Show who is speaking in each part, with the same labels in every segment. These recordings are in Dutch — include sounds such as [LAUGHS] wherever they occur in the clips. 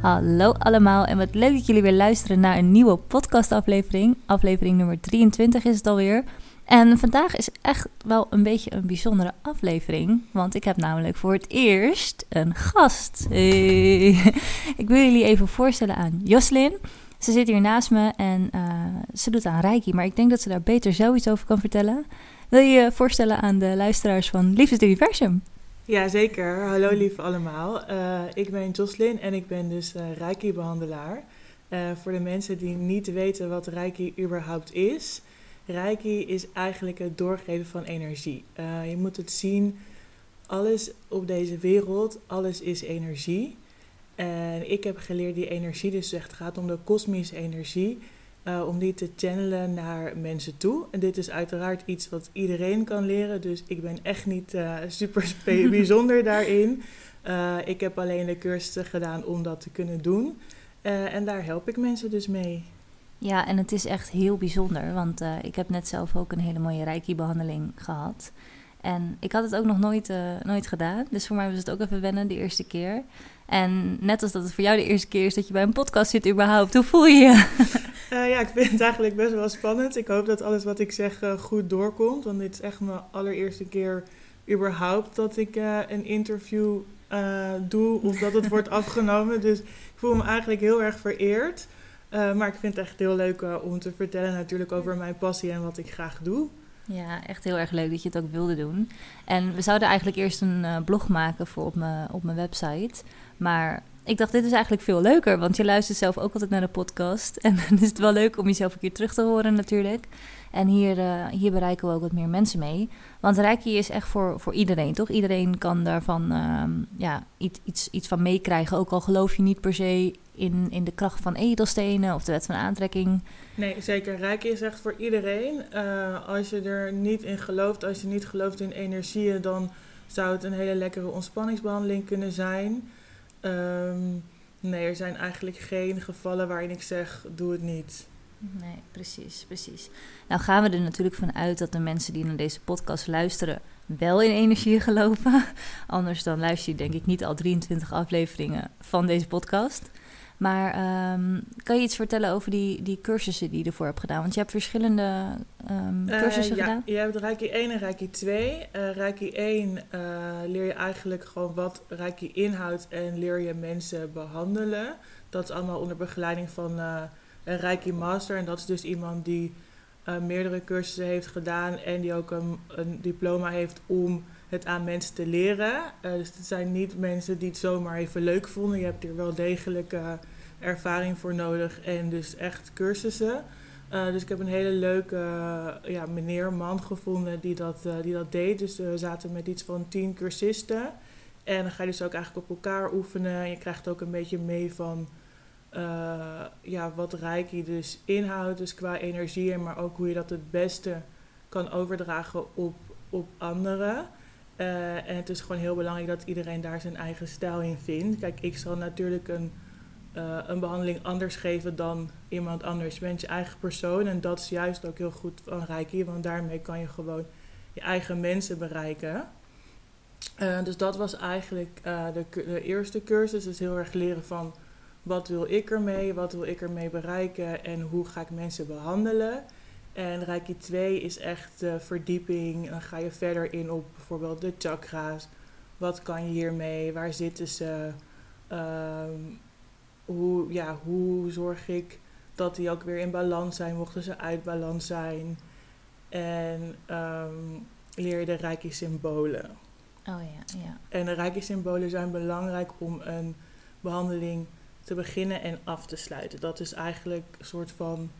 Speaker 1: Hallo allemaal en wat leuk dat jullie weer luisteren naar een nieuwe podcastaflevering. Aflevering nummer 23 is het alweer. En vandaag is echt wel een beetje een bijzondere aflevering, want ik heb namelijk voor het eerst een gast. Ik wil jullie even voorstellen aan Joslin. Ze zit hier naast me en uh, ze doet aan Reiki, maar ik denk dat ze daar beter zoiets over kan vertellen. Wil je je voorstellen aan de luisteraars van Liefdes Universum?
Speaker 2: Ja, zeker. Hallo lieve allemaal. Uh, ik ben Jocelyn en ik ben dus uh, Reiki-behandelaar. Uh, voor de mensen die niet weten wat Reiki überhaupt is. Reiki is eigenlijk het doorgeven van energie. je moet het zien, alles op deze wereld, alles is energie. En ik heb geleerd die energie, dus het gaat om de kosmische energie uh, om die te channelen naar mensen toe. En dit is uiteraard iets wat iedereen kan leren, dus ik ben echt niet uh, super [LAUGHS] bijzonder daarin. Uh, ik heb alleen de cursussen gedaan om dat te kunnen doen. en daar help ik mensen dus mee.
Speaker 1: Ja, en het is echt heel bijzonder, want ik heb net zelf ook een hele mooie Reiki-behandeling gehad. En ik had het ook nog nooit, nooit gedaan, dus voor mij was het ook even wennen de eerste keer. En net als dat het voor jou de eerste keer is dat je bij een podcast zit überhaupt, hoe voel je je? [LAUGHS]
Speaker 2: Uh, ja, ik vind het eigenlijk best wel spannend. Ik hoop dat alles wat ik zeg uh, goed doorkomt. Want dit is echt mijn allereerste keer überhaupt dat ik uh, een interview doe of dat het wordt [LAUGHS] afgenomen. Dus ik voel me eigenlijk heel erg vereerd. maar ik vind het echt heel leuk om te vertellen natuurlijk over mijn passie en wat ik graag doe.
Speaker 1: Ja, echt heel erg leuk dat je het ook wilde doen. En we zouden eigenlijk eerst een blog maken voor op mijn, op mijn website. Maar ik dacht, dit is eigenlijk veel leuker, want je luistert zelf ook altijd naar de podcast. [LAUGHS] En dan is het wel leuk om jezelf een keer terug te horen natuurlijk. En hier, uh, hier bereiken we ook wat meer mensen mee. Want Reiki is echt voor, voor iedereen, toch? Iedereen kan daarvan uh, ja, iets, iets, iets van meekrijgen. Ook al geloof je niet per se in, in de kracht van edelstenen of de wet van aantrekking.
Speaker 2: Nee, zeker. Reiki is echt voor iedereen. Uh, als je er niet in gelooft, als je niet gelooft in energieën... dan zou het een hele lekkere ontspanningsbehandeling kunnen zijn... Um, nee, er zijn eigenlijk geen gevallen waarin ik zeg: doe het niet.
Speaker 1: Nee, precies, precies. Nou gaan we er natuurlijk van uit dat de mensen die naar deze podcast luisteren wel in energie geloven. [LAUGHS] Anders dan luister je denk ik niet al 23 afleveringen van deze podcast. Maar um, kan je iets vertellen over die, die cursussen die je ervoor hebt gedaan? Want je hebt verschillende um, cursussen uh, ja, gedaan.
Speaker 2: Je hebt Reiki 1 en Reiki 2. Uh, Reiki 1 uh, leer je eigenlijk gewoon wat Reiki inhoudt en leer je mensen behandelen. Dat is allemaal onder begeleiding van een Reiki Master. En dat is dus iemand die meerdere cursussen heeft gedaan en die ook een, een diploma heeft om het aan mensen te leren. Uh, dus het zijn niet mensen die het zomaar even leuk vonden. Je hebt hier wel degelijk uh, ervaring voor nodig en dus echt cursussen. Uh, dus ik heb een hele leuke ja, meneer, man gevonden die dat, die dat deed. Dus we zaten met iets van tien cursisten. En dan ga je dus ook eigenlijk op elkaar oefenen. En je krijgt ook een beetje mee van ja, wat Reiki dus inhoudt. Dus qua energie, maar ook hoe je dat het beste kan overdragen op, op anderen. Uh, en het is gewoon heel belangrijk dat iedereen daar zijn eigen stijl in vindt. Kijk, ik zal natuurlijk een, uh, een behandeling anders geven dan iemand anders. Je bent je eigen persoon en dat is juist ook heel goed van Reiki, want daarmee kan je gewoon je eigen mensen bereiken. Uh, dus dat was eigenlijk de, eerste cursus. Dus heel erg leren van wat wil ik ermee, wat wil ik ermee bereiken en hoe ga ik mensen behandelen. En Reiki 2 is echt de verdieping. Dan ga je verder in op bijvoorbeeld de chakra's. Wat kan je hiermee? Waar zitten ze? Um, hoe, ja, hoe zorg ik dat die ook weer in balans zijn, mochten ze uit balans zijn? En um, leer je de Reiki-symbolen.
Speaker 1: Oh ja, ja.
Speaker 2: En de Reiki-symbolen zijn belangrijk om een behandeling te beginnen en af te sluiten. Dat is eigenlijk een soort van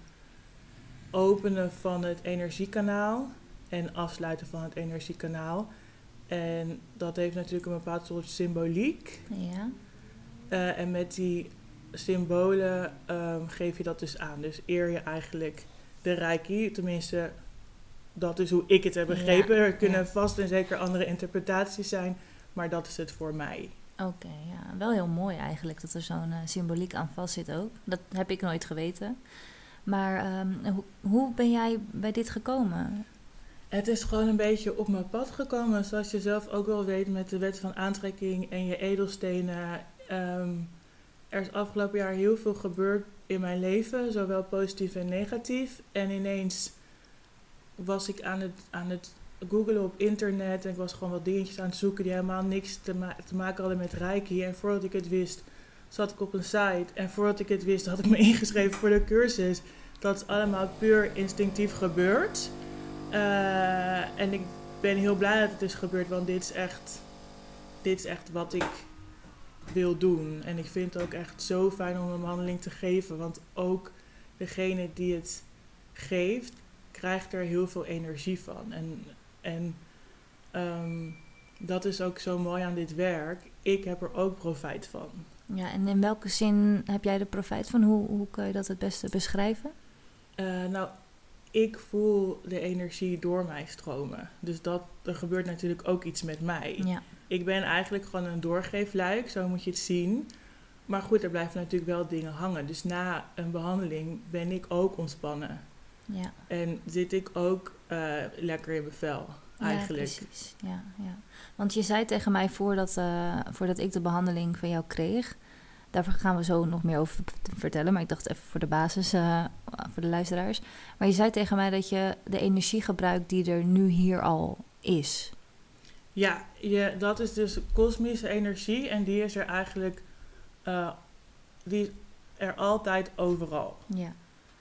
Speaker 2: openen van het energiekanaal en afsluiten van het energiekanaal. En dat heeft natuurlijk een bepaald soort symboliek.
Speaker 1: Ja.
Speaker 2: Uh, en met die symbolen um, geef je dat dus aan. Dus eer je eigenlijk de reiki, tenminste, dat is hoe ik het heb begrepen. Ja, er kunnen ja. vast en zeker andere interpretaties zijn, maar dat is het voor mij.
Speaker 1: Oké, okay, ja. Wel heel mooi eigenlijk dat er zo'n uh, symboliek aan vast zit ook. Dat heb ik nooit geweten. Maar um, hoe, ben jij bij dit gekomen?
Speaker 2: Het is gewoon een beetje op mijn pad gekomen. Zoals je zelf ook wel weet met de wet van aantrekking en je edelstenen. Um, er is afgelopen jaar heel veel gebeurd in mijn leven, zowel positief en negatief. En ineens was ik aan het, aan het googelen op internet en ik was gewoon wat dingetjes aan het zoeken die helemaal niks te maken hadden met Reiki. En voordat ik het wist, zat ik op een site. En voordat ik het wist, had ik me [LAUGHS] ingeschreven voor de cursus. Dat is allemaal puur instinctief gebeurd. Uh, en ik ben heel blij dat het is gebeurd, want dit is echt, dit is echt wat ik wil doen. En ik vind het ook echt zo fijn om een behandeling te geven, want ook degene die het geeft, krijgt er heel veel energie van. En, en um, dat is ook zo mooi aan dit werk. Ik heb er ook profijt van.
Speaker 1: Ja, en in welke zin heb jij er profijt van? Hoe, hoe kan je dat het beste beschrijven?
Speaker 2: Uh, nou, ik voel de energie door mij stromen. Dus dat, er gebeurt natuurlijk ook iets met mij.
Speaker 1: Ja.
Speaker 2: Ik ben eigenlijk gewoon een doorgeefluik, zo moet je het zien. Maar goed, er blijven natuurlijk wel dingen hangen. Dus na een behandeling ben ik ook ontspannen.
Speaker 1: Ja.
Speaker 2: En zit ik ook uh, lekker in mijn vel, eigenlijk.
Speaker 1: Ja, precies. Ja, ja. Want je zei tegen mij voordat, uh, voordat ik de behandeling van jou kreeg... Daar gaan we zo nog meer over vertellen. Maar ik dacht even voor de basis, uh, voor de luisteraars. Maar je zei tegen mij dat je de energie gebruikt die er nu hier al is.
Speaker 2: Ja, je, dat is dus kosmische energie. En die is er eigenlijk uh, die is er altijd overal.
Speaker 1: Ja.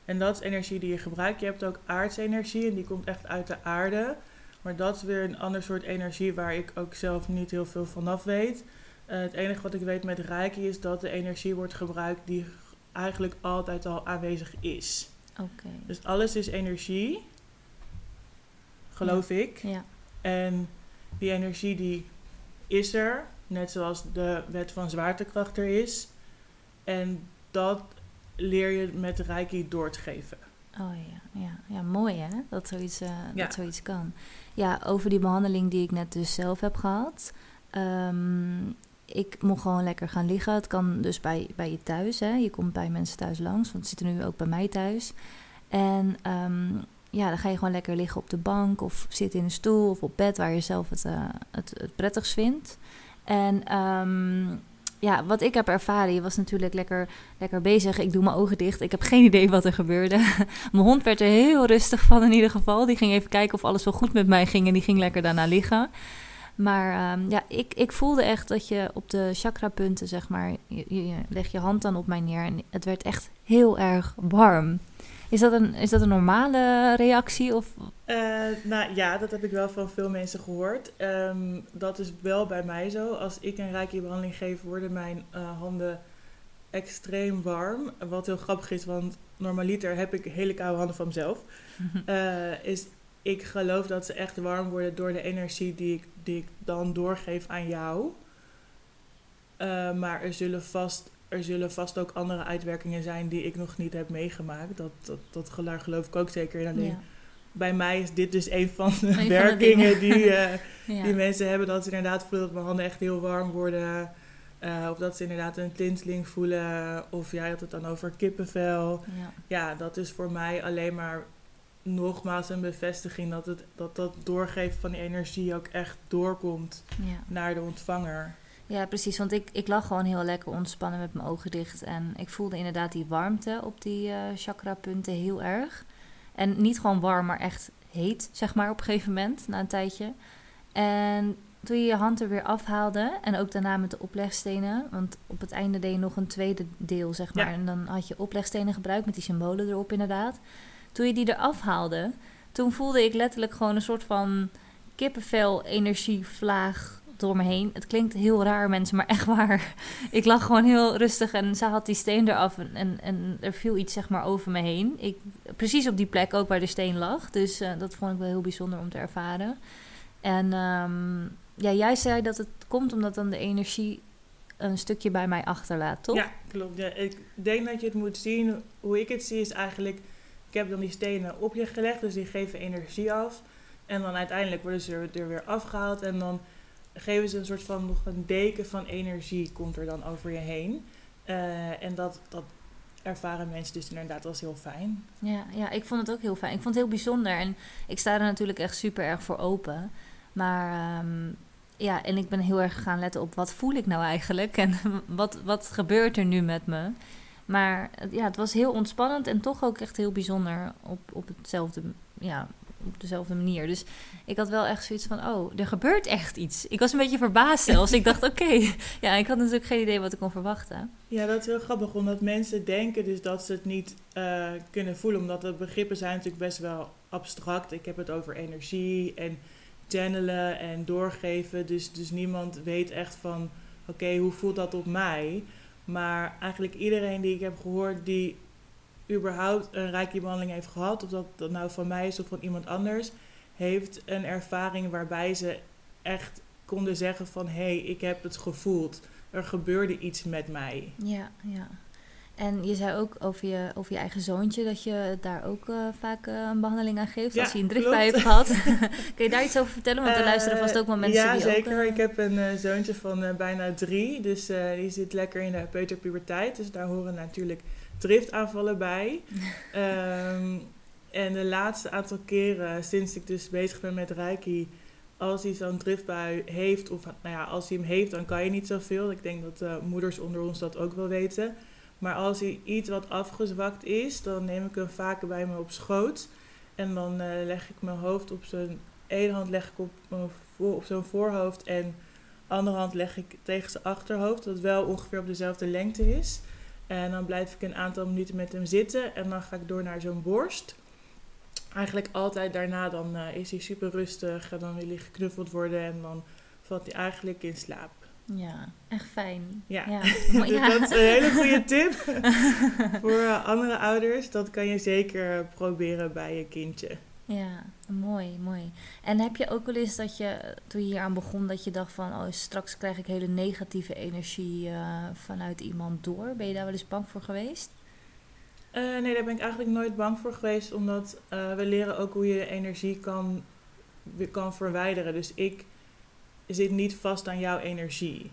Speaker 2: En dat is energie die je gebruikt. Je hebt ook aardsenergie en die komt echt uit de aarde. Maar dat is weer een ander soort energie waar ik ook zelf niet heel veel vanaf weet. Uh, het enige wat ik weet met Reiki is dat de energie wordt gebruikt die eigenlijk altijd al aanwezig is.
Speaker 1: Oké.
Speaker 2: Dus alles is energie, geloof
Speaker 1: ja.
Speaker 2: ik.
Speaker 1: Ja.
Speaker 2: En die energie die is er, net zoals de wet van zwaartekracht er is. En dat leer je met Reiki door te geven.
Speaker 1: Oh ja, ja. ja mooi hè, dat zoiets, uh, ja. dat zoiets kan. Ja, over die behandeling die ik net dus zelf heb gehad. Um, ik mocht gewoon lekker gaan liggen. Het kan dus bij, bij je thuis. Hè. Je komt bij mensen thuis langs, want het zit nu ook bij mij thuis. En um, ja, dan ga je gewoon lekker liggen op de bank of zitten in een stoel of op bed waar je zelf het, uh, het, prettigst vindt. En um, ja, wat ik heb ervaren, je was natuurlijk lekker, lekker bezig. Ik doe mijn ogen dicht. Ik heb geen idee wat er gebeurde. [LAUGHS] mijn hond werd er heel rustig van in ieder geval. Die ging even kijken of alles wel goed met mij ging en die ging lekker daarna liggen. Maar um, ja, ik, ik voelde echt dat je op de chakrapunten, zeg maar, je, je leg je hand dan op mij neer en het werd echt heel erg warm. Is dat een, is dat een normale reactie? Of?
Speaker 2: Uh, nou ja, dat heb ik wel van veel mensen gehoord. Um, dat is wel bij mij zo. Als ik een reiki-behandeling geef, worden mijn uh, handen extreem warm. Wat heel grappig is, want normaliter heb ik hele koude handen van mezelf. uh, is ik geloof dat ze echt warm worden door de energie die ik, die ik dan doorgeef aan jou. Uh, maar er zullen, vast, er zullen vast ook andere uitwerkingen zijn die ik nog niet heb meegemaakt. Dat, dat, dat geloof ik ook zeker in. Alleen ja. bij mij is dit dus een van de een werkingen van de die, uh, [LAUGHS] ja. die mensen hebben. Dat ze inderdaad voelen dat mijn handen echt heel warm worden. Uh, of dat ze inderdaad een tinteling voelen. Of jij had het dan over kippenvel.
Speaker 1: Ja.
Speaker 2: ja, dat is voor mij alleen maar nogmaals een bevestiging dat het, dat, dat doorgeven van die energie ook echt doorkomt
Speaker 1: ja.
Speaker 2: naar de ontvanger.
Speaker 1: Ja, precies. Want ik, ik lag gewoon heel lekker ontspannen met mijn ogen dicht. En ik voelde inderdaad die warmte op die uh, chakra-punten heel erg. En niet gewoon warm, maar echt heet, zeg maar, op een gegeven moment, na een tijdje. En toen je je hand er weer afhaalde, en ook daarna met de oplegstenen, want op het einde deed je nog een tweede deel, zeg maar.
Speaker 2: Ja.
Speaker 1: En dan had je oplegstenen gebruikt met die symbolen erop, inderdaad. Toen je die eraf haalde, toen voelde ik letterlijk gewoon een soort van kippenvel energievlaag door me heen. Het klinkt heel raar, mensen, maar [LAUGHS] echt waar. Ik lag gewoon heel rustig en ze had die steen eraf en, en, en er viel iets zeg maar over me heen. Ik, precies op die plek ook waar de steen lag. Dus uh, dat vond ik wel heel bijzonder om te ervaren. En um, ja, jij zei dat het komt omdat dan de energie een stukje bij mij achterlaat, toch?
Speaker 2: Ja, klopt. Ja, ik denk dat je het moet zien. Hoe ik het zie is eigenlijk... Ik heb dan die stenen op je gelegd, dus die geven energie af. En dan uiteindelijk worden ze er, er weer afgehaald. En dan geven ze een soort van nog een deken van energie komt er dan over je heen. Uh, en dat, dat ervaren mensen dus inderdaad als heel fijn.
Speaker 1: Ja, ja, ik vond het ook heel fijn. Ik vond het heel bijzonder. En ik sta er natuurlijk echt super erg voor open. Maar um, ja, en ik ben heel erg gaan letten op wat voel ik nou eigenlijk en [LAUGHS] wat, wat gebeurt er nu met me. Maar ja, het was heel ontspannend en toch ook echt heel bijzonder op, op hetzelfde, ja, op dezelfde manier. Dus ik had wel echt zoiets van, oh, er gebeurt echt iets. Ik was een beetje verbaasd zelfs. ik dacht, oké. [LAUGHS] Ja, ik had natuurlijk geen idee wat ik kon verwachten.
Speaker 2: Ja, dat is heel grappig, omdat mensen denken dus dat ze het niet uh, kunnen voelen. Omdat de begrippen zijn natuurlijk best wel abstract. Ik heb het over energie en channelen en doorgeven. Dus, dus niemand weet echt van, oké, hoe voelt dat op mij? Maar eigenlijk iedereen die ik heb gehoord die überhaupt een reiki-behandeling heeft gehad, of dat dat nou van mij is of van iemand anders, heeft een ervaring waarbij ze echt konden zeggen van hé, hey, ik heb het gevoeld. Er gebeurde iets met mij.
Speaker 1: Ja, ja. En je zei ook over je, over je eigen zoontje dat je daar ook uh, vaak uh, een behandeling aan geeft als hij een driftbui heeft gehad. [LAUGHS] [LAUGHS] Kun je daar iets over vertellen? Want er luisteren vast ook wel mensen
Speaker 2: ja,
Speaker 1: die
Speaker 2: zeker.
Speaker 1: Ook,
Speaker 2: Ik heb een zoontje van bijna drie, dus die zit lekker in de peuterpuberteit. Dus daar horen natuurlijk driftaanvallen bij. um, [LAUGHS] en de laatste aantal keren sinds ik dus bezig ben met Reiki, als hij zo'n driftbui heeft, of nou ja, als hij hem heeft, dan kan je niet zoveel. Ik denk dat uh, moeders onder ons dat ook wel weten. Maar als hij iets wat afgezwakt is, dan neem ik hem vaker bij me op schoot. En dan uh, leg ik mijn hoofd op zijn ene hand leg ik op, voor, op zijn voorhoofd en andere hand leg ik tegen zijn achterhoofd, dat wel ongeveer op dezelfde lengte is. En dan blijf ik een aantal minuten met hem zitten en dan ga ik door naar zo'n borst. Eigenlijk altijd daarna dan uh, is hij super rustig en dan wil hij geknuffeld worden en dan valt hij eigenlijk in slaap.
Speaker 1: Ja, echt fijn.
Speaker 2: Ja, [LAUGHS] ja. dus dat is een hele goede tip [LAUGHS] voor uh, andere ouders. Dat kan je zeker proberen bij je kindje.
Speaker 1: Ja, mooi, mooi. En heb je ook wel eens dat je, toen je hier aan begon, dat je dacht van, oh, straks krijg ik hele negatieve energie uh, vanuit iemand door? Ben je daar wel eens bang voor geweest?
Speaker 2: Uh, nee, daar ben ik eigenlijk nooit bang voor geweest, omdat uh, we leren ook hoe je energie kan, kan verwijderen. Dus ik zit niet vast aan jouw energie.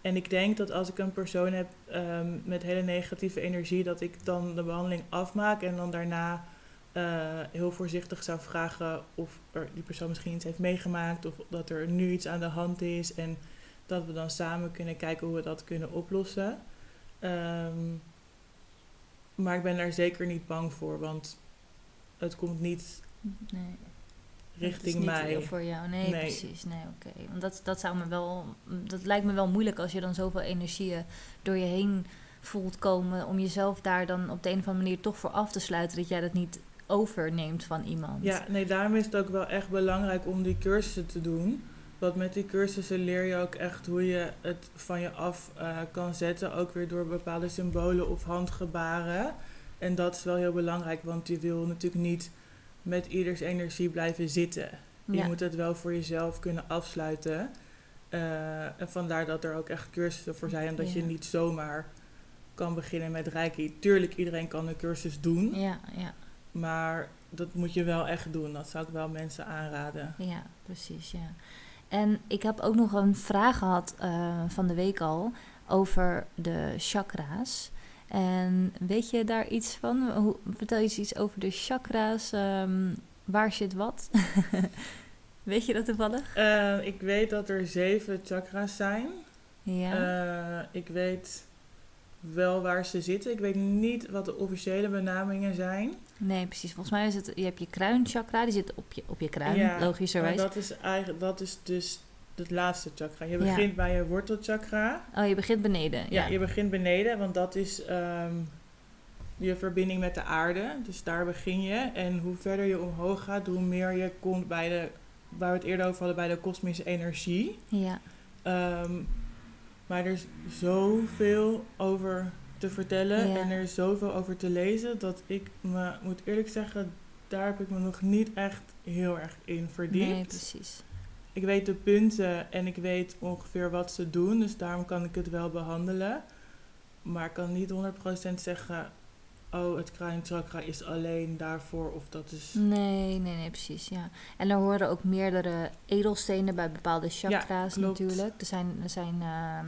Speaker 2: En ik denk dat als ik een persoon heb um, met hele negatieve energie, dat ik dan de behandeling afmaak en dan daarna uh, heel voorzichtig zou vragen of er die persoon misschien iets heeft meegemaakt of dat er nu iets aan de hand is en dat we dan samen kunnen kijken hoe we dat kunnen oplossen. Um, maar ik ben daar zeker niet bang voor, want het komt niet nee. Richting
Speaker 1: niet
Speaker 2: mij.
Speaker 1: voor jou, nee, nee. precies. Nee, oké. Okay. Want dat, dat zou me wel, dat lijkt me wel moeilijk als je dan zoveel energieën door je heen voelt komen om jezelf daar dan op de een of andere manier toch voor af te sluiten dat jij dat niet overneemt van iemand.
Speaker 2: Ja, nee, daarom is het ook wel echt belangrijk om die cursussen te doen. Want met die cursussen leer je ook echt hoe je het van je af uh, kan zetten. Ook weer door bepaalde symbolen of handgebaren. En dat is wel heel belangrijk, want je wil natuurlijk niet met ieders energie blijven zitten. Je ja. moet het wel voor jezelf kunnen afsluiten. Uh, en vandaar dat er ook echt cursussen voor zijn. En dat ja. je niet zomaar kan beginnen met Reiki. Tuurlijk, iedereen kan een cursus doen.
Speaker 1: Ja, ja.
Speaker 2: Maar dat moet je wel echt doen. Dat zou ik wel mensen aanraden.
Speaker 1: Ja, precies. Ja. En ik heb ook nog een vraag gehad uh, van de week al over de chakra's. En weet je daar iets van? Hoe, vertel je iets over de chakra's? Um, waar zit wat? [LAUGHS] weet je dat toevallig?
Speaker 2: Uh, ik weet dat er zeven chakra's zijn.
Speaker 1: Ja.
Speaker 2: Uh, ik weet wel waar ze zitten. Ik weet niet wat de officiële benamingen zijn.
Speaker 1: Nee, precies. Volgens mij is het, je hebt je kruinchakra, die zit op je, op je kruin, ja, logischerwijs.
Speaker 2: dat is eigenlijk, dat is dus het laatste chakra. Je begint ja. bij je wortelchakra.
Speaker 1: Oh, je begint beneden. Ja,
Speaker 2: ja je begint beneden, want dat is um, je verbinding met de aarde. Dus daar begin je. En hoe verder je omhoog gaat, hoe meer je komt bij de, waar we het eerder over hadden, bij de kosmische energie.
Speaker 1: Ja.
Speaker 2: Um, maar er is zoveel over te vertellen ja. en er is zoveel over te lezen dat ik me moet eerlijk zeggen, daar heb ik me nog niet echt heel erg in verdiept.
Speaker 1: Nee, precies.
Speaker 2: Ik weet de punten en ik weet ongeveer wat ze doen, dus daarom kan ik het wel behandelen. Maar ik kan niet 100% zeggen, oh, het kruinchakra is alleen daarvoor of dat is...
Speaker 1: Nee, nee, nee, precies, ja. En er horen ook meerdere edelstenen bij bepaalde chakra's ja, natuurlijk. Er zijn, er zijn, uh,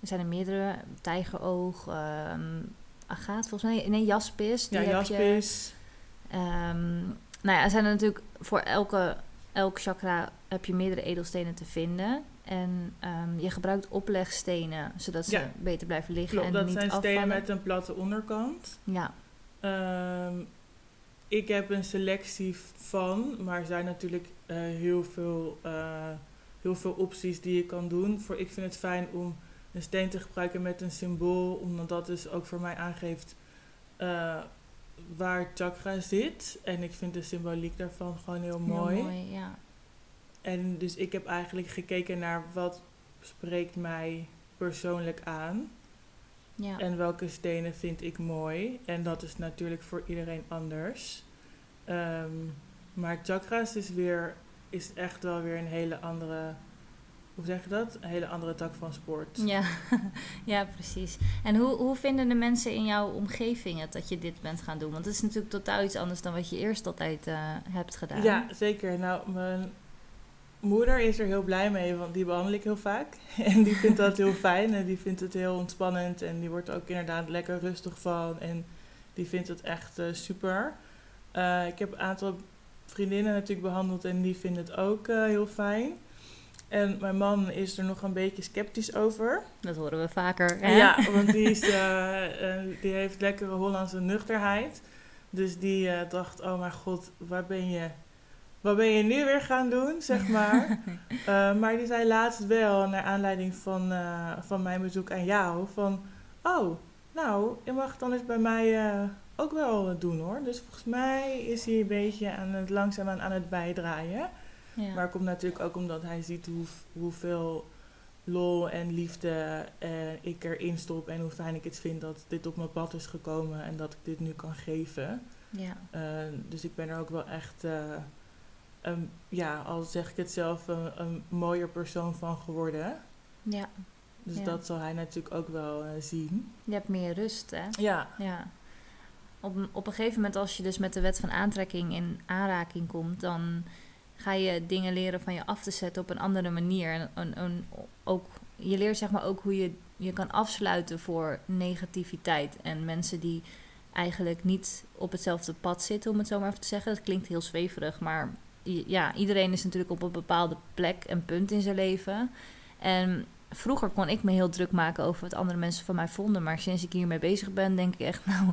Speaker 1: er zijn er meerdere, tijgeroog, um, agaat volgens mij, nee, jaspis.
Speaker 2: Die ja, jaspis.
Speaker 1: Je, um, nou ja, er zijn er natuurlijk voor elke, elk chakra heb je meerdere edelstenen te vinden. En ehm, je gebruikt oplegstenen, zodat ze
Speaker 2: Ja.
Speaker 1: beter blijven liggen
Speaker 2: Klopt,
Speaker 1: en
Speaker 2: dat
Speaker 1: niet
Speaker 2: zijn
Speaker 1: afvallen.
Speaker 2: stenen met een platte onderkant.
Speaker 1: Ja,
Speaker 2: Ehm, ik heb een selectie van, maar er zijn natuurlijk eh, heel, veel, eh, heel veel opties die je kan doen. Voor, ik vind het fijn om een steen te gebruiken met een symbool, omdat dat dus ook voor mij aangeeft eh, waar chakra zit. En ik vind de symboliek daarvan gewoon heel mooi.
Speaker 1: heel mooi. Ja.
Speaker 2: En dus ik heb eigenlijk gekeken naar wat spreekt mij persoonlijk aan.
Speaker 1: Ja.
Speaker 2: En welke stenen vind ik mooi. En dat is natuurlijk voor iedereen anders. Ehm, maar chakras is weer is echt wel weer een hele andere. Hoe zeg je dat? Een hele andere tak van sport.
Speaker 1: Ja, [LAUGHS] ja, precies. En hoe, hoe vinden de mensen in jouw omgeving het dat je dit bent gaan doen? Want het is natuurlijk totaal iets anders dan wat je eerst altijd eh, hebt gedaan.
Speaker 2: Ja, zeker. Nou, mijn moeder is er heel blij mee, want die behandel ik heel vaak. [LAUGHS] En die vindt dat heel fijn en die vindt het heel ontspannend. En die wordt er ook inderdaad lekker rustig van. En die vindt het echt eh, super. Eh, ik heb een aantal vriendinnen natuurlijk behandeld en die vinden het ook heel fijn. En mijn man is er nog een beetje sceptisch over.
Speaker 1: Dat horen we vaker. Hè?
Speaker 2: Ja, want die, is, eh, eh, die heeft lekkere Hollandse nuchterheid. Dus die eh, dacht, oh mijn god, waar ben je, wat ben je nu weer gaan doen, zeg maar. [LAUGHS] Maar die zei laatst wel, naar aanleiding van, van mijn bezoek aan jou, van... Oh, nou, je mag het anders bij mij ook wel doen hoor. Dus volgens mij is hij een beetje aan het, langzaamaan aan het bijdraaien.
Speaker 1: Ja.
Speaker 2: Maar komt natuurlijk ook omdat hij ziet hoe, hoeveel lol en liefde eh, ik erin stop. En hoe fijn ik het vind dat dit op mijn pad is gekomen en dat ik dit nu kan geven.
Speaker 1: ja.
Speaker 2: Eh, dus ik ben er ook wel echt, eh, een, ja, al zeg ik het zelf, een, een mooier persoon van geworden.
Speaker 1: ja.
Speaker 2: Dus
Speaker 1: Ja.
Speaker 2: dat zal hij natuurlijk ook wel eh, zien.
Speaker 1: Je hebt meer rust, hè?
Speaker 2: Ja,
Speaker 1: Ja. Op, op een gegeven moment, als je dus met de wet van aantrekking in aanraking komt, dan ga je dingen leren van je af te zetten op een andere manier. En, ook, je leert zeg maar ook hoe je je kan afsluiten voor negativiteit. En mensen die eigenlijk niet op hetzelfde pad zitten, om het zo maar even te zeggen. Dat klinkt heel zweverig, maar ja, iedereen is natuurlijk op een bepaalde plek en punt in zijn leven. En vroeger kon ik me heel druk maken over wat andere mensen van mij vonden. Maar sinds ik hiermee bezig ben, denk ik echt, [LAUGHS] nou,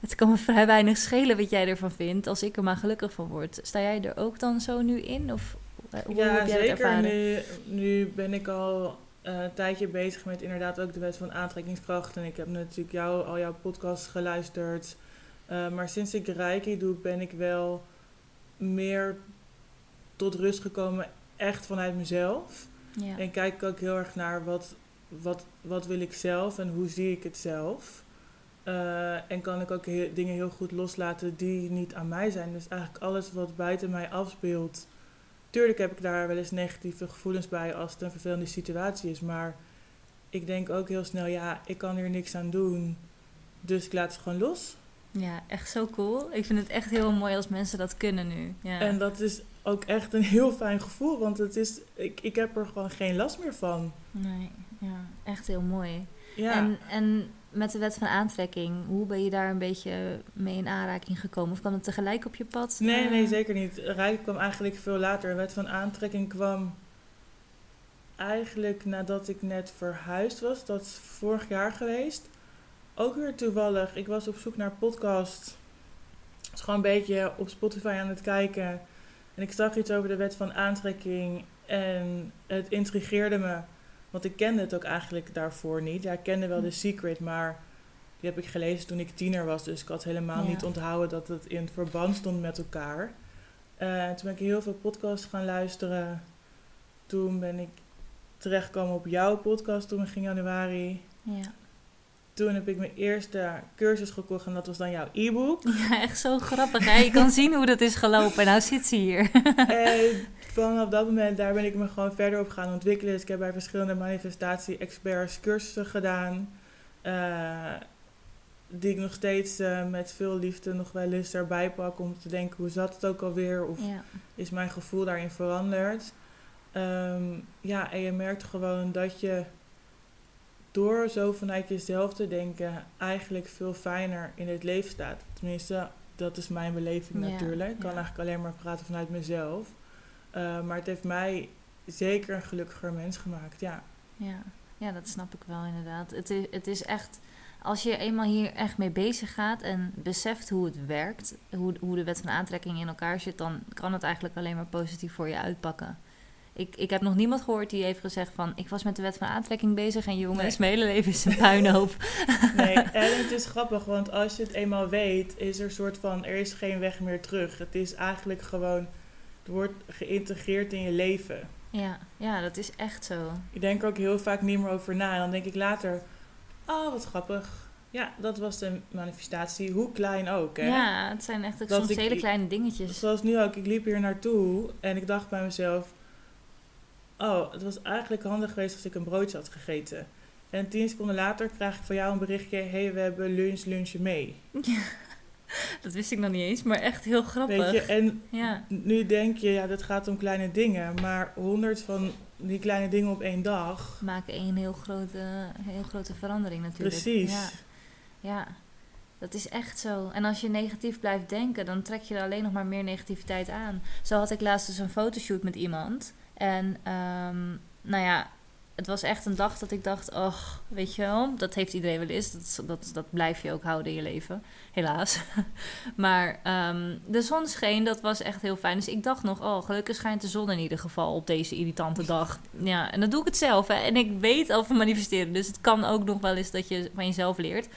Speaker 1: het kan me vrij weinig schelen wat jij ervan vindt. Als ik er maar gelukkig van word. Sta jij er ook dan zo nu in? Of eh, hoe
Speaker 2: ja
Speaker 1: heb jij
Speaker 2: zeker.
Speaker 1: ervaren?
Speaker 2: Nu, nu ben ik al eh, een tijdje bezig met inderdaad ook de wet van aantrekkingskracht. En ik heb natuurlijk jou, al jouw podcasts geluisterd. Eh, maar sinds ik Reiki doe, ben ik wel meer tot rust gekomen, echt vanuit mezelf.
Speaker 1: Ja.
Speaker 2: En kijk ik ook heel erg naar wat, wat, wat wil ik zelf en hoe zie ik het zelf. Eh, en kan ik ook he- dingen heel goed loslaten die niet aan mij zijn. Dus eigenlijk alles wat buiten mij afspeelt. Tuurlijk heb ik daar wel eens negatieve gevoelens bij als het een vervelende situatie is. Maar ik denk ook heel snel, ja, ik kan hier niks aan doen. Dus ik laat het gewoon los.
Speaker 1: ja, echt zo cool. Ik vind het echt heel mooi als mensen dat kunnen nu. Ja.
Speaker 2: En dat is ook echt een heel fijn gevoel. Want het is, ik, ik heb er gewoon geen last meer van.
Speaker 1: Nee, ja, echt heel mooi.
Speaker 2: Ja.
Speaker 1: En, en met de wet van aantrekking, hoe ben je daar een beetje mee in aanraking gekomen? Of kwam het tegelijk op je pad?
Speaker 2: Nee,
Speaker 1: Eh,
Speaker 2: nee, zeker niet. Rijk kwam eigenlijk veel later. De wet van aantrekking kwam eigenlijk nadat ik net verhuisd was. Dat is vorig jaar geweest. Ook weer toevallig. Ik was op zoek naar podcast. Was gewoon een beetje op Spotify aan het kijken. En ik zag iets over de wet van aantrekking. En het intrigeerde me. Want ik kende het ook eigenlijk daarvoor niet. Ja, ik kende wel The Secret, maar die heb ik gelezen toen ik tiener was. Dus ik had helemaal
Speaker 1: Ja.
Speaker 2: niet onthouden dat het in verband stond met elkaar. Eh, toen ben ik heel veel podcasts gaan luisteren. Toen ben ik terechtgekomen op jouw podcast toen begin januari.
Speaker 1: Ja.
Speaker 2: Toen heb ik mijn eerste cursus gekocht en dat was dan jouw e-book. [LAUGHS]
Speaker 1: ja, echt zo grappig. Hè? Je kan zien hoe dat is gelopen. Nou zit ze hier. [LAUGHS]
Speaker 2: en vanaf dat moment, daar ben ik me gewoon verder op gaan ontwikkelen. Dus ik heb bij verschillende manifestatie-experts cursussen gedaan. eh, die ik nog steeds eh, met veel liefde nog wel eens erbij pak om te denken hoe zat het ook alweer? Of
Speaker 1: Ja.
Speaker 2: is mijn gevoel daarin veranderd? Ehm, ja, en je merkt gewoon dat je door zo vanuit jezelf te denken eigenlijk veel fijner in het leven staat. Tenminste, dat is mijn beleving
Speaker 1: Ja,
Speaker 2: natuurlijk. Ik kan
Speaker 1: ja.
Speaker 2: eigenlijk alleen maar praten vanuit mezelf. Eh, maar het heeft mij zeker een gelukkiger mens gemaakt, ja.
Speaker 1: Ja, ja dat snap ik wel inderdaad. Het is, het is echt, als je eenmaal hier echt mee bezig gaat en beseft hoe het werkt, hoe, hoe de wet van aantrekking in elkaar zit, dan kan het eigenlijk alleen maar positief voor je uitpakken. Ik, ik heb nog niemand gehoord die heeft gezegd van... ik was met de wet van aantrekking bezig en jongens,
Speaker 2: Nee.
Speaker 1: mijn hele leven is een puinhoop. [LAUGHS]
Speaker 2: Nee, [LAUGHS] en het is grappig, want als je het eenmaal weet, is er een soort van, er is geen weg meer terug. Het is eigenlijk gewoon, het wordt geïntegreerd in je leven.
Speaker 1: ja, ja, dat is echt zo.
Speaker 2: Ik denk er ook heel vaak niet meer over na. En dan denk ik later, oh wat grappig. Ja, dat was de manifestatie, hoe klein ook. Hè?
Speaker 1: Ja, het zijn echt soms
Speaker 2: ik-
Speaker 1: hele kleine dingetjes.
Speaker 2: Zoals nu ook, ik liep hier naartoe en ik dacht bij mezelf... Oh, het was eigenlijk handig geweest als ik een broodje had gegeten. En tien seconden later krijg ik van jou een berichtje... Hé, hey, we hebben lunch, lunchje mee. [LAUGHS]
Speaker 1: Dat wist ik nog niet eens, maar echt heel grappig.
Speaker 2: Weet je, en
Speaker 1: Ja,
Speaker 2: nu denk je, ja, dat gaat om kleine dingen. Maar honderd van die kleine dingen op één dag...
Speaker 1: maken een heel grote, heel grote verandering natuurlijk.
Speaker 2: Precies.
Speaker 1: Ja, ja, dat is echt zo. En als je negatief blijft denken, dan trek je er alleen nog maar meer negativiteit aan. Zo had ik laatst dus een fotoshoot met iemand. En ehm, nou ja, het was echt een dag dat ik dacht, ach, weet je wel, dat heeft iedereen wel eens. Dat, dat, dat blijf je ook houden in je leven, helaas. [LAUGHS] maar ehm, de zon scheen, dat was echt heel fijn. Dus ik dacht nog, oh, gelukkig schijnt de zon in ieder geval op deze irritante dag. Ja, en dan doe ik het zelf. Hè. En ik weet over manifesteren, dus het kan ook nog wel eens dat je van jezelf leert.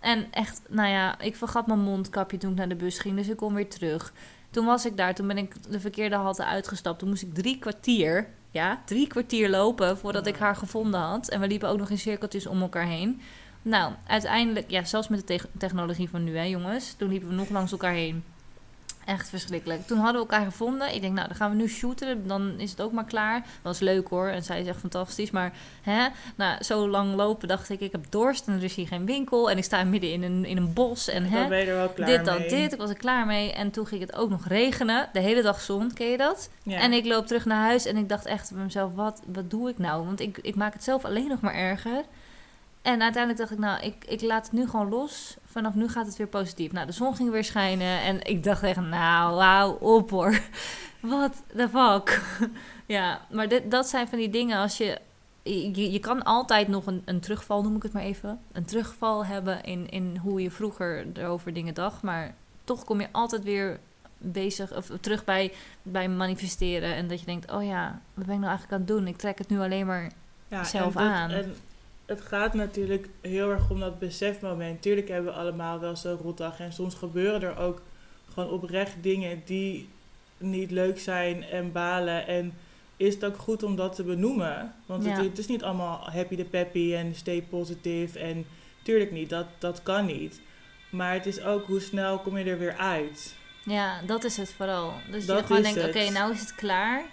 Speaker 1: En echt, nou ja, ik vergat mijn mondkapje toen ik naar de bus ging, dus ik kom weer terug. Toen was ik daar, toen ben ik de verkeerde halte uitgestapt. Toen moest ik drie kwartier, ja, drie kwartier lopen voordat ik haar gevonden had. En we liepen ook nog in cirkeltjes om elkaar heen. Nou, uiteindelijk, ja, zelfs met de te- technologie van nu, hè jongens. Toen liepen we nog langs elkaar heen. Echt verschrikkelijk. Toen hadden we elkaar gevonden. Ik denk, nou, dan gaan we nu shooten. Dan is het ook maar klaar. Was leuk hoor. En zij is echt fantastisch. Maar hè, nou, zo lang lopen dacht ik, ik heb dorst. En er is hier geen winkel. En ik sta midden in een, in een bos. En hè,
Speaker 2: er
Speaker 1: dit, dat, dit. Ik was er klaar mee. En toen ging het ook nog regenen. De hele dag zon, ken je dat?
Speaker 2: Ja.
Speaker 1: En ik loop terug naar huis en ik dacht echt bij mezelf, wat, wat doe ik nou? Want ik, ik maak het zelf alleen nog maar erger. En uiteindelijk dacht ik, nou, ik, ik laat het nu gewoon los. Vanaf nu gaat het weer positief. Nou, de zon ging weer schijnen en ik dacht echt, nou, hou op hoor. [LAUGHS] Wat the fuck? [LAUGHS] ja, maar dit, dat zijn van die dingen als je... Je, je kan altijd nog een, een terugval, noem ik het maar even. Een terugval hebben in, in hoe je vroeger erover dingen dacht. Maar toch kom je altijd weer bezig of terug bij, bij manifesteren. En dat je denkt, oh ja, wat ben ik nou eigenlijk aan het doen? Ik trek het nu alleen maar...
Speaker 2: ja,
Speaker 1: zelf
Speaker 2: dat-
Speaker 1: aan.
Speaker 2: En het gaat natuurlijk heel erg om dat besefmoment. Tuurlijk hebben we allemaal wel zo'n rotdag. En soms gebeuren er ook gewoon oprecht dingen die niet leuk zijn en balen. En is het ook goed om dat te benoemen? Want het,
Speaker 1: Ja.
Speaker 2: het is niet allemaal happy de peppy en stay positive. En tuurlijk niet, dat, dat kan niet. Maar het is ook hoe snel kom je er weer uit.
Speaker 1: Ja, dat is het vooral. Dus
Speaker 2: Dat
Speaker 1: je gewoon denkt, oké, nou is het klaar.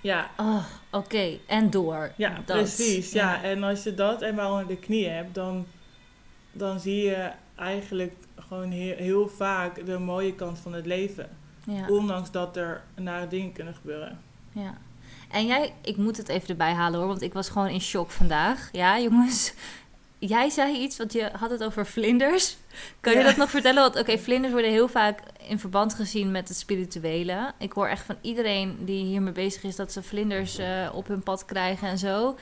Speaker 2: Ja,
Speaker 1: Oh, oké, en door.
Speaker 2: Ja,
Speaker 1: Dat.
Speaker 2: precies. Ja. en als je dat eenmaal onder de knie hebt, dan, dan zie je eigenlijk gewoon heel, heel vaak de mooie kant van het leven.
Speaker 1: ja,
Speaker 2: Ondanks dat er nare dingen kunnen gebeuren.
Speaker 1: ja. En jij, ik moet het even erbij halen hoor, want ik was gewoon in shock vandaag. Ja, jongens. Jij zei iets, want je had het over vlinders. Kan je dat nog vertellen? Want oké, vlinders worden heel vaak in verband gezien met het spirituele. Ik hoor echt van iedereen die hiermee bezig is dat ze vlinders eh, op hun pad krijgen en zo.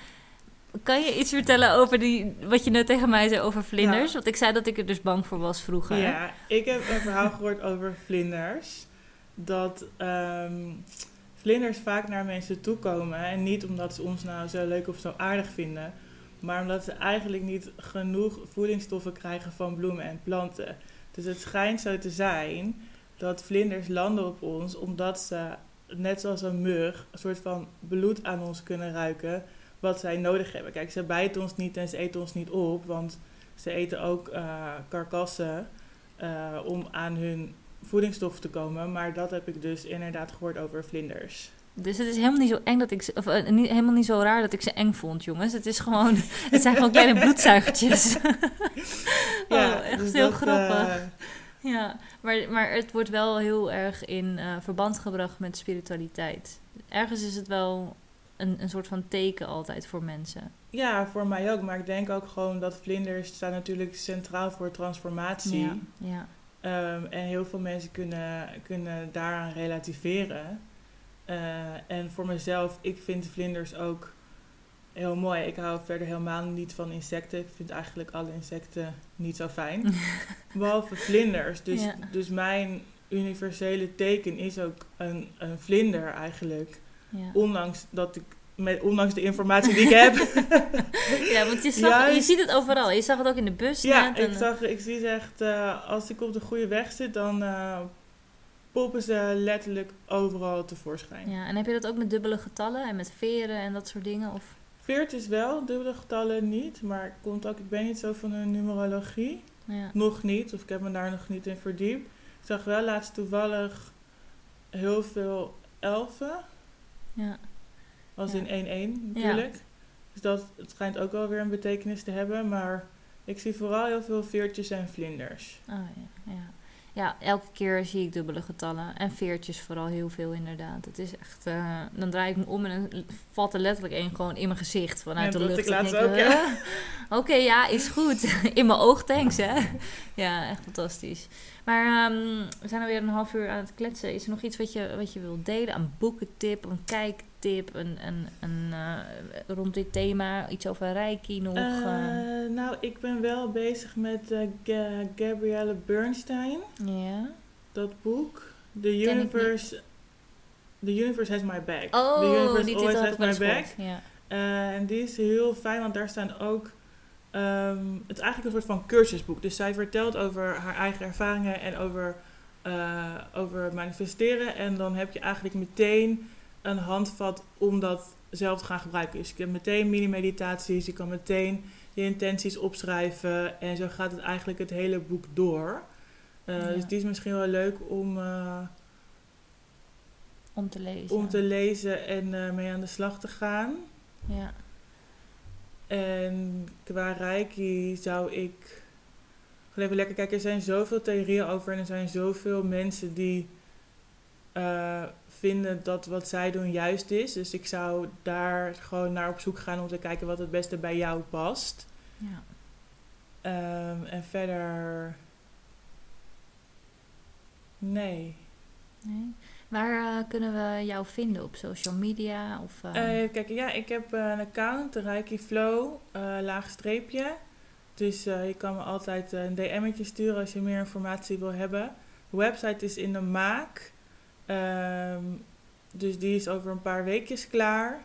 Speaker 1: Kan je iets vertellen over die, wat je net tegen mij zei over vlinders?
Speaker 2: Ja.
Speaker 1: Want ik zei dat ik er dus bang voor was vroeger.
Speaker 2: Ja, ik heb een verhaal gehoord over vlinders. Dat ehm, vlinders vaak naar mensen toe komen. En niet omdat ze ons nou zo leuk of zo aardig vinden. Maar omdat ze eigenlijk niet genoeg voedingsstoffen krijgen van bloemen en planten. Dus het schijnt zo te zijn dat vlinders landen op ons omdat ze, net zoals een mug, een soort van bloed aan ons kunnen ruiken. Wat zij nodig hebben. Kijk, ze bijten ons niet en ze eten ons niet op. Want ze eten ook eh, karkassen eh, om aan hun voedingsstoffen te komen. Maar dat heb ik dus inderdaad gehoord over vlinders.
Speaker 1: Dus het is helemaal niet zo eng dat ik ze, of eh, niet, helemaal niet zo raar dat ik ze eng vond, jongens. Het is gewoon, [LAUGHS] het zijn gewoon kleine [LAUGHS] bloedzuigertjes. [LAUGHS] oh, echt
Speaker 2: dus
Speaker 1: heel
Speaker 2: dat,
Speaker 1: grappig.
Speaker 2: eh,
Speaker 1: Ja, maar, maar het wordt wel heel erg in eh, verband gebracht met spiritualiteit. Ergens is het wel een, een soort van teken altijd voor mensen.
Speaker 2: ja, voor mij ook. Maar ik denk ook gewoon dat vlinders staan natuurlijk centraal voor transformatie.
Speaker 1: Ja, ja.
Speaker 2: Ehm, en heel veel mensen kunnen, kunnen daaraan relativeren. Eh, en voor mezelf, ik vind vlinders ook heel mooi. Ik hou verder helemaal niet van insecten. Ik vind eigenlijk alle insecten niet zo fijn. [LAUGHS] Behalve vlinders. Dus,
Speaker 1: Ja.
Speaker 2: dus mijn universele teken is ook een, een vlinder eigenlijk.
Speaker 1: Ja.
Speaker 2: Ondanks dat ik, met, ondanks de informatie die ik heb. [LAUGHS]
Speaker 1: ja, want je, zag,
Speaker 2: Juist-
Speaker 1: je ziet het overal. Je zag het ook in de bus
Speaker 2: ja,
Speaker 1: net. en-
Speaker 2: ik, zag, ik zie echt, eh, als ik op de goede weg zit, dan eh, poppen ze letterlijk overal tevoorschijn.
Speaker 1: Ja, en heb je dat ook met dubbele getallen en met veren en dat soort dingen? Of?
Speaker 2: Veert is wel, dubbele getallen niet, maar komt ook, ik ben niet zo van de numerologie.
Speaker 1: Ja.
Speaker 2: Nog niet, of ik heb me daar nog niet in verdiept. Ik zag wel laatst toevallig heel veel elfen,
Speaker 1: Ja.
Speaker 2: als
Speaker 1: Ja.
Speaker 2: in 1-1 natuurlijk. Dus dat, het schijnt ook wel weer een betekenis te hebben, maar ik zie vooral heel veel veertjes en vlinders.
Speaker 1: Oh, ja, ja. Ja, elke keer zie ik dubbele getallen. En veertjes vooral heel veel inderdaad. Het is echt... eh, dan draai ik me om en dan valt er letterlijk één gewoon in mijn gezicht vanuit
Speaker 2: Ja,
Speaker 1: de lucht.
Speaker 2: ik laatst ook, ja.
Speaker 1: "Huh? Oké, ja, is goed. [LAUGHS] in mijn oog, thanks, hè. ja, echt fantastisch. Maar ehm, we zijn alweer een half uur aan het kletsen. Is er nog iets wat je, wat je wilt delen? Een boekentip, een kijktip, een, een, een, eh, rond dit thema? Iets over Reiki nog?
Speaker 2: Eh? nou, ik ben wel bezig met eh, Ga- Gabrielle Bernstein,
Speaker 1: ja.
Speaker 2: dat boek. The Universe, The Universe Has My Back.
Speaker 1: Oh,
Speaker 2: The Universe
Speaker 1: die
Speaker 2: Always Has My Back.
Speaker 1: Ja.
Speaker 2: En die is heel fijn, want daar staan ook... ehm, het is eigenlijk een soort van cursusboek. Dus zij vertelt over haar eigen ervaringen en over, eh, over manifesteren. En dan heb je eigenlijk meteen een handvat om dat zelf te gaan gebruiken. Dus je hebt meteen mini-meditaties, je kan meteen je intenties opschrijven. En zo gaat het eigenlijk het hele boek door. Eh,
Speaker 1: Ja.
Speaker 2: Dus die is misschien wel leuk om, eh,
Speaker 1: Om te lezen.
Speaker 2: om te lezen en mee aan de slag te gaan.
Speaker 1: Ja.
Speaker 2: En qua Reiki zou ik gewoon even lekker kijken. Er zijn zoveel theorieën over en er zijn zoveel mensen die eh, vinden dat wat zij doen juist is. Dus ik zou daar gewoon naar op zoek gaan om te kijken wat het beste bij jou past.
Speaker 1: ja.
Speaker 2: Ehm, en verder. Nee.
Speaker 1: Nee. Waar eh, kunnen we jou vinden? Op social media? Of, eh,
Speaker 2: Eh, kijk, ja, ik heb een account, Reiki Flow, eh laag streepje. Dus je kan me altijd een DM'tje sturen als je meer informatie wil hebben. De website is in de maak. Ehm, dus die is over een paar weekjes klaar.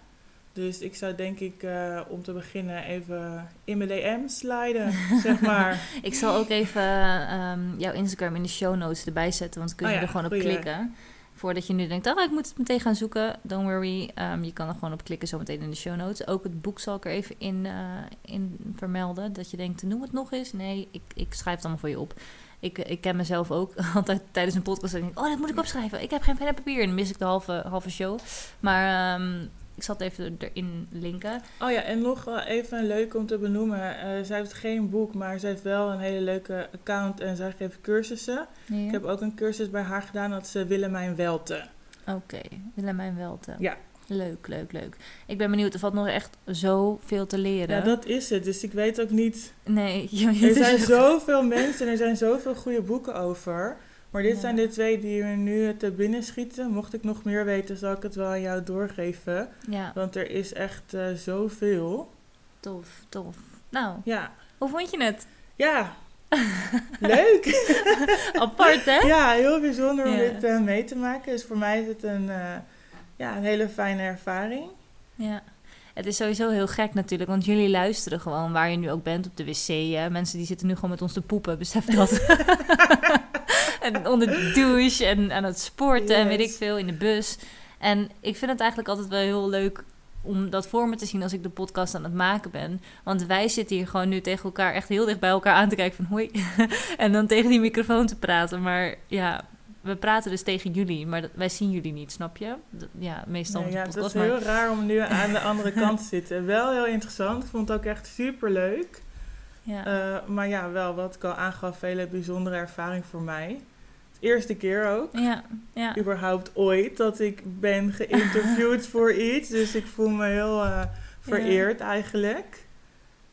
Speaker 2: Dus ik zou denk ik om te beginnen even in mijn DM sliden, [LAUGHS] zeg maar.
Speaker 1: Ik zal ook even ehm, jouw Instagram in de show notes erbij zetten, want dan kun je
Speaker 2: Oh ja,
Speaker 1: er gewoon op
Speaker 2: goeie.
Speaker 1: klikken. Voordat je nu denkt, oh, ik moet het meteen gaan zoeken. Don't worry, Ehm, je kan er gewoon op klikken zometeen in de show notes. Ook het boek zal ik er even in, eh, in vermelden. Dat je denkt, noem het nog eens. Nee, ik, ik schrijf het allemaal voor je op. Ik, ik ken mezelf ook [LAUGHS] altijd tijdens een podcast. denk ik, oh, dat moet ik opschrijven. Ik heb geen pen en papier. En dan mis ik de halve, halve show. Maar ehm, ik zal het even erin linken.
Speaker 2: Oh ja, en nog wel even een leuk om te benoemen. Eh, zij heeft geen boek, maar zij heeft wel een hele leuke account en zij geeft cursussen.
Speaker 1: Ja.
Speaker 2: Ik heb ook een cursus bij haar gedaan, dat ze Willemijn Welte.
Speaker 1: Oké, Willemijn Welte.
Speaker 2: Ja.
Speaker 1: Leuk, leuk, leuk. Ik ben benieuwd, er valt nog echt zoveel te leren.
Speaker 2: Ja, dat is het. Dus ik weet ook niet...
Speaker 1: Nee, [LAUGHS] je,
Speaker 2: Er zijn zoveel mensen en er zijn zoveel goede boeken over. Maar dit
Speaker 1: Ja.
Speaker 2: zijn de twee die me nu te binnen schieten. Mocht ik nog meer weten, zal ik het wel aan jou doorgeven.
Speaker 1: Ja,
Speaker 2: Want er is echt eh, zoveel.
Speaker 1: tof, tof. Nou,
Speaker 2: Ja.
Speaker 1: hoe vond je het?
Speaker 2: Ja. [LAUGHS] Leuk.
Speaker 1: Apart, hè?
Speaker 2: Ja, heel bijzonder om
Speaker 1: Ja.
Speaker 2: dit eh, mee te maken. Dus voor mij is het een, eh, ja, een hele fijne ervaring.
Speaker 1: Ja. Het is sowieso heel gek natuurlijk, want jullie luisteren gewoon waar je nu ook bent op de wc. Hè? Mensen die zitten nu gewoon met ons te poepen, besef dat. [LAUGHS] en onder de douche en aan het sporten en weet ik veel, in de bus. En ik vind het eigenlijk altijd wel heel leuk om dat voor me te zien als ik de podcast aan het maken ben. Want wij zitten hier gewoon nu tegen elkaar echt heel dicht bij elkaar aan te kijken van hoi. [LAUGHS] en dan tegen die microfoon te praten. Maar ja, we praten dus tegen jullie, maar dat, wij zien jullie niet, snap je? Dat- ja, meestal
Speaker 2: Nee, ja, het
Speaker 1: podcast.
Speaker 2: is
Speaker 1: maar-
Speaker 2: heel raar om nu aan de andere [LAUGHS] kant te zitten. Wel heel interessant. Ik vond het ook echt super leuk.
Speaker 1: ja.
Speaker 2: maar ja, wel wat ik al aangaf, hele bijzondere ervaring voor mij. Eerste keer ook.
Speaker 1: Ja, ja.
Speaker 2: Überhaupt ooit dat ik ben geïnterviewd [LAUGHS] voor iets. Dus ik voel me heel eh, vereerd eigenlijk.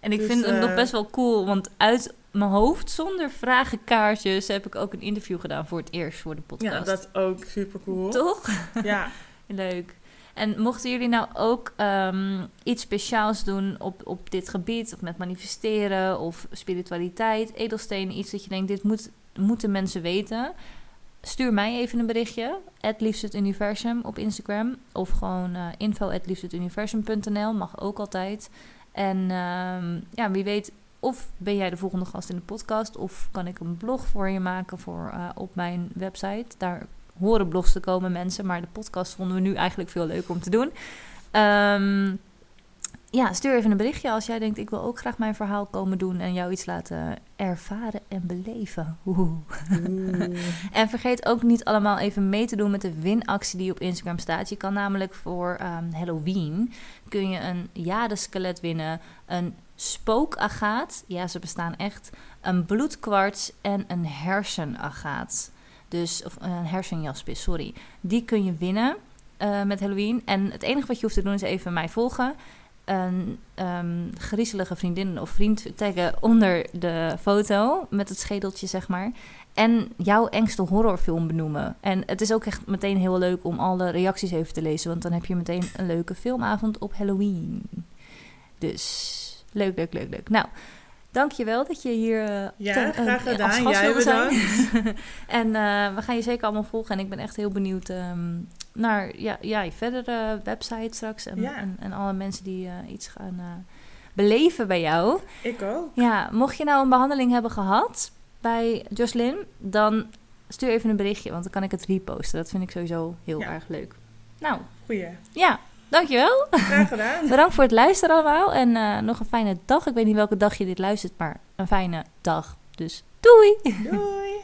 Speaker 1: En ik
Speaker 2: Dus,
Speaker 1: vind het nog
Speaker 2: eh,
Speaker 1: best wel cool, want uit mijn hoofd, zonder vragenkaartjes, heb ik ook een interview gedaan voor het eerst voor de podcast.
Speaker 2: Ja, dat is ook super cool.
Speaker 1: Toch? [LAUGHS]
Speaker 2: Ja, [LAUGHS]
Speaker 1: Leuk. En mochten jullie nou ook ehm, iets speciaals doen op, op dit gebied, of met manifesteren of spiritualiteit, edelstenen, iets dat je denkt, dit moet, moeten mensen weten, stuur mij even een berichtje. Het het universum op Instagram. Of gewoon uh, info universum.nl. Mag ook altijd. En uh, ja, wie weet, of ben jij de volgende gast in de podcast, of kan ik een blog voor je maken voor, uh, op mijn website. Daar horen blogs te komen, mensen. Maar de podcast vonden we nu eigenlijk veel leuker om te doen. Um, ja, stuur even een berichtje als jij denkt: ik wil ook graag mijn verhaal komen doen en jou iets laten ervaren en beleven. [LAUGHS] En vergeet ook niet allemaal even mee te doen met de winactie die op Instagram staat. Je kan namelijk voor um, Halloween kun je een jadeskelet winnen, een spookagaat, ja, ze bestaan echt, een bloedkwarts en een hersenagaat. Dus, of een hersenjaspis, sorry. Die kun je winnen uh, met Halloween. En het enige wat je hoeft te doen is even mij volgen een um, griezelige vriendin of vriend taggen onder de foto met het schedeltje, zeg maar. En jouw engste horrorfilm benoemen. En het is ook echt meteen heel leuk om alle reacties even te lezen, want dan heb je meteen een leuke filmavond op Halloween. Dus leuk, leuk, leuk, leuk. Nou, dankjewel dat je hier uh,
Speaker 2: ja, te, uh, graag gedaan. Jij bedankt. [LAUGHS] [LAUGHS]
Speaker 1: en uh, we gaan je zeker allemaal volgen. En ik ben echt heel benieuwd um, naar ja, ja, je verdere website straks. En, en, en, alle mensen die uh, iets gaan beleven bij jou.
Speaker 2: Ik ook.
Speaker 1: Ja, mocht je nou een behandeling hebben gehad bij Jocelyn, dan stuur even een berichtje, want dan kan ik het reposten. Dat vind ik sowieso heel erg leuk. Nou.
Speaker 2: Goeie.
Speaker 1: Ja, dankjewel.
Speaker 2: Graag gedaan. [LAUGHS]
Speaker 1: Bedankt voor het luisteren allemaal. En uh, nog een fijne dag. Ik weet niet welke dag je dit luistert, maar een fijne dag. Dus doei.
Speaker 2: Doei.